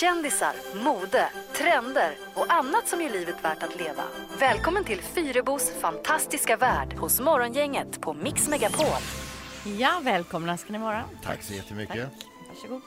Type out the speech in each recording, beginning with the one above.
kändisar, mode, trender och annat som gör livet värt att leva. Välkommen till Fyrebos fantastiska värld hos Morgongänget på Mix Megapol. Ja, välkomna ska ni vara. Tack så jättemycket. Varsågod.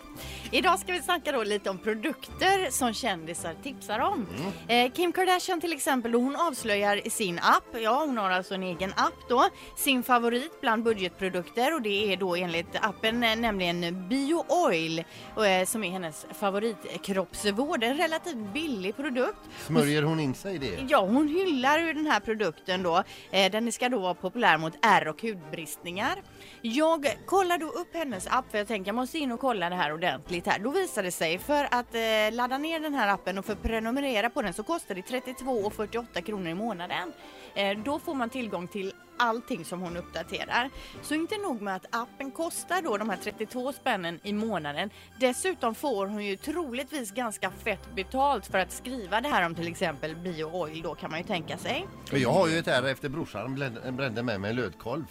Idag ska vi snacka då lite om produkter som kändisar tipsar om. Eh, Kim Kardashian till exempel, hon avslöjar i sin app, ja hon har alltså en egen app då, sin favorit bland budgetprodukter och det är då enligt appen eh, nämligen Bio Oil eh, som är hennes favoritkroppsvård. En relativt billig produkt. Smörjer hon in sig i det? Ja, hon hyllar ju den här produkten då. Eh, den ska då vara populär mot ärr och hudbristningar. Jag kollar då upp hennes app för jag tänker jag måste in och kolla det här ordentligt här. Då visar det sig för att eh, ladda ner den här appen och för att prenumerera på den så kostar det 32,48 kronor i månaden. Eh, då får man tillgång till allting som hon uppdaterar. Så inte nog med att appen kostar då de här 32 spännen i månaden. Dessutom får hon ju troligtvis ganska fett betalt för att skriva det här om till exempel bio oil då kan man ju tänka sig. Jag har ju ett här efter brorsan brände med mig en lödkolv.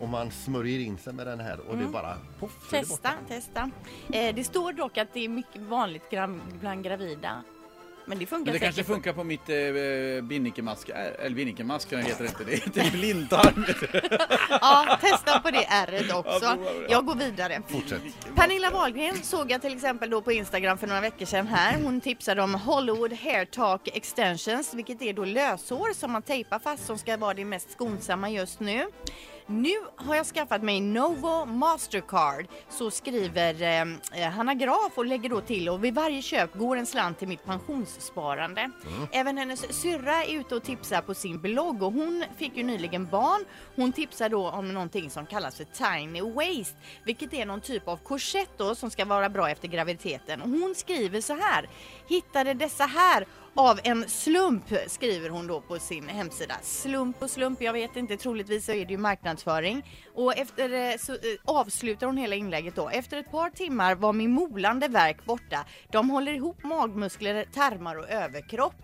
Och man smörjer in sig med den här och det är bara poff så är det borta. Testa, testa. Eh, det står dock att det är mycket vanligt gra- bland gravida. Men det funkar Men det säkert. kanske funkar på mitt eh, binnikemask, äh, eller binnikemask heter det inte, det heter blindtarm. Ja, testa på det ärret också. Ja, prova det. Jag går vidare. Fortsätt. Pernilla Wahlgren såg jag till exempel då på Instagram för några veckor sedan här. Hon tipsade om Hollywood Hair Talk Extensions, vilket är då löshår som man tejpar fast som ska vara det mest skonsamma just nu. Nu har jag skaffat mig Novo Mastercard, så skriver eh, Hanna Graf och lägger då till och vid varje köp går en slant till mitt pensionssparande. Även hennes syrra är ute och tipsar på sin blogg och hon fick ju nyligen barn. Hon tipsar då om någonting som kallas för tiny waist, vilket är någon typ av korsett då som ska vara bra efter graviditeten. Och hon skriver så här, hittade dessa här av en slump skriver hon då på sin hemsida. Slump och slump, jag vet inte, troligtvis så är det ju marknadsföring. Och efter eh, så eh, avslutar hon hela inlägget då. Efter ett par timmar var min molande verk borta. De håller ihop magmuskler, tarmar och överkropp.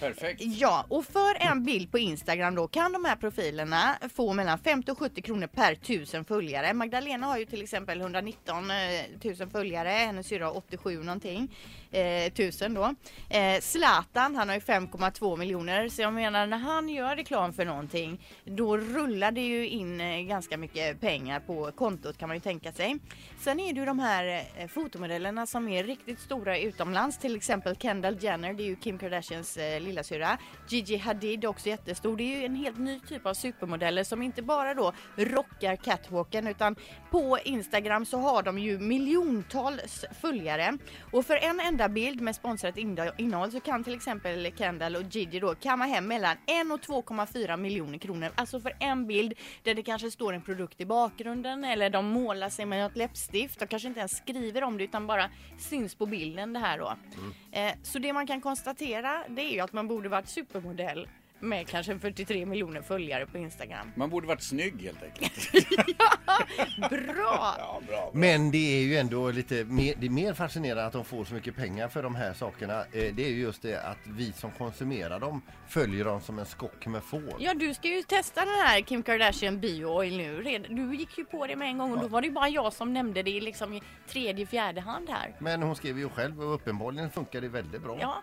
Perfekt. Ja, och för en bild på Instagram då kan de här profilerna få mellan 50 och 70 kronor per tusen följare. Magdalena har ju till exempel 119 eh, tusen följare, hennes syrra har 87 någonting eh, tusen då. Eh, Zlatan, han har ju 5,2 miljoner så jag menar när han gör reklam för någonting då rullar det ju in eh, ganska mycket pengar på kontot kan man ju tänka sig. Sen är det ju de här eh, fotomodellerna som är riktigt stora utomlands, till exempel Kendall Jenner, det är ju Kim Kardashians eh, lillasyrra. Gigi Hadid är också jättestor. Det är ju en helt ny typ av supermodeller som inte bara då rockar catwalken utan på Instagram så har de ju miljontals följare. Och för en enda bild med sponsrat inne- innehåll så kan till exempel Kendall och Gigi då kamma hem mellan 1 och 2,4 miljoner kronor. Alltså för en bild där det kanske står en produkt i bakgrunden eller de målar sig med något läppstift. De kanske inte ens skriver om det utan bara syns på bilden det här då. Eh, så det man kan konstatera det är ju att man borde varit supermodell med kanske 43 miljoner följare på Instagram. Man borde varit snygg helt enkelt. Bra! Ja, bra. Men det är ju ändå lite mer, det är mer fascinerande att de får så mycket pengar för de här sakerna. Eh, Det är ju just det att vi som konsumerar dem följer dem som en skock med får. Ja, du ska ju testa den här Kim Kardashian Bio Oil nu. Red- Du gick ju på det med en gång och då var det ju bara jag som nämnde det liksom i tredje, fjärde hand här. Men hon skriver ju själv och uppenbarligen funkar det väldigt bra. Ja,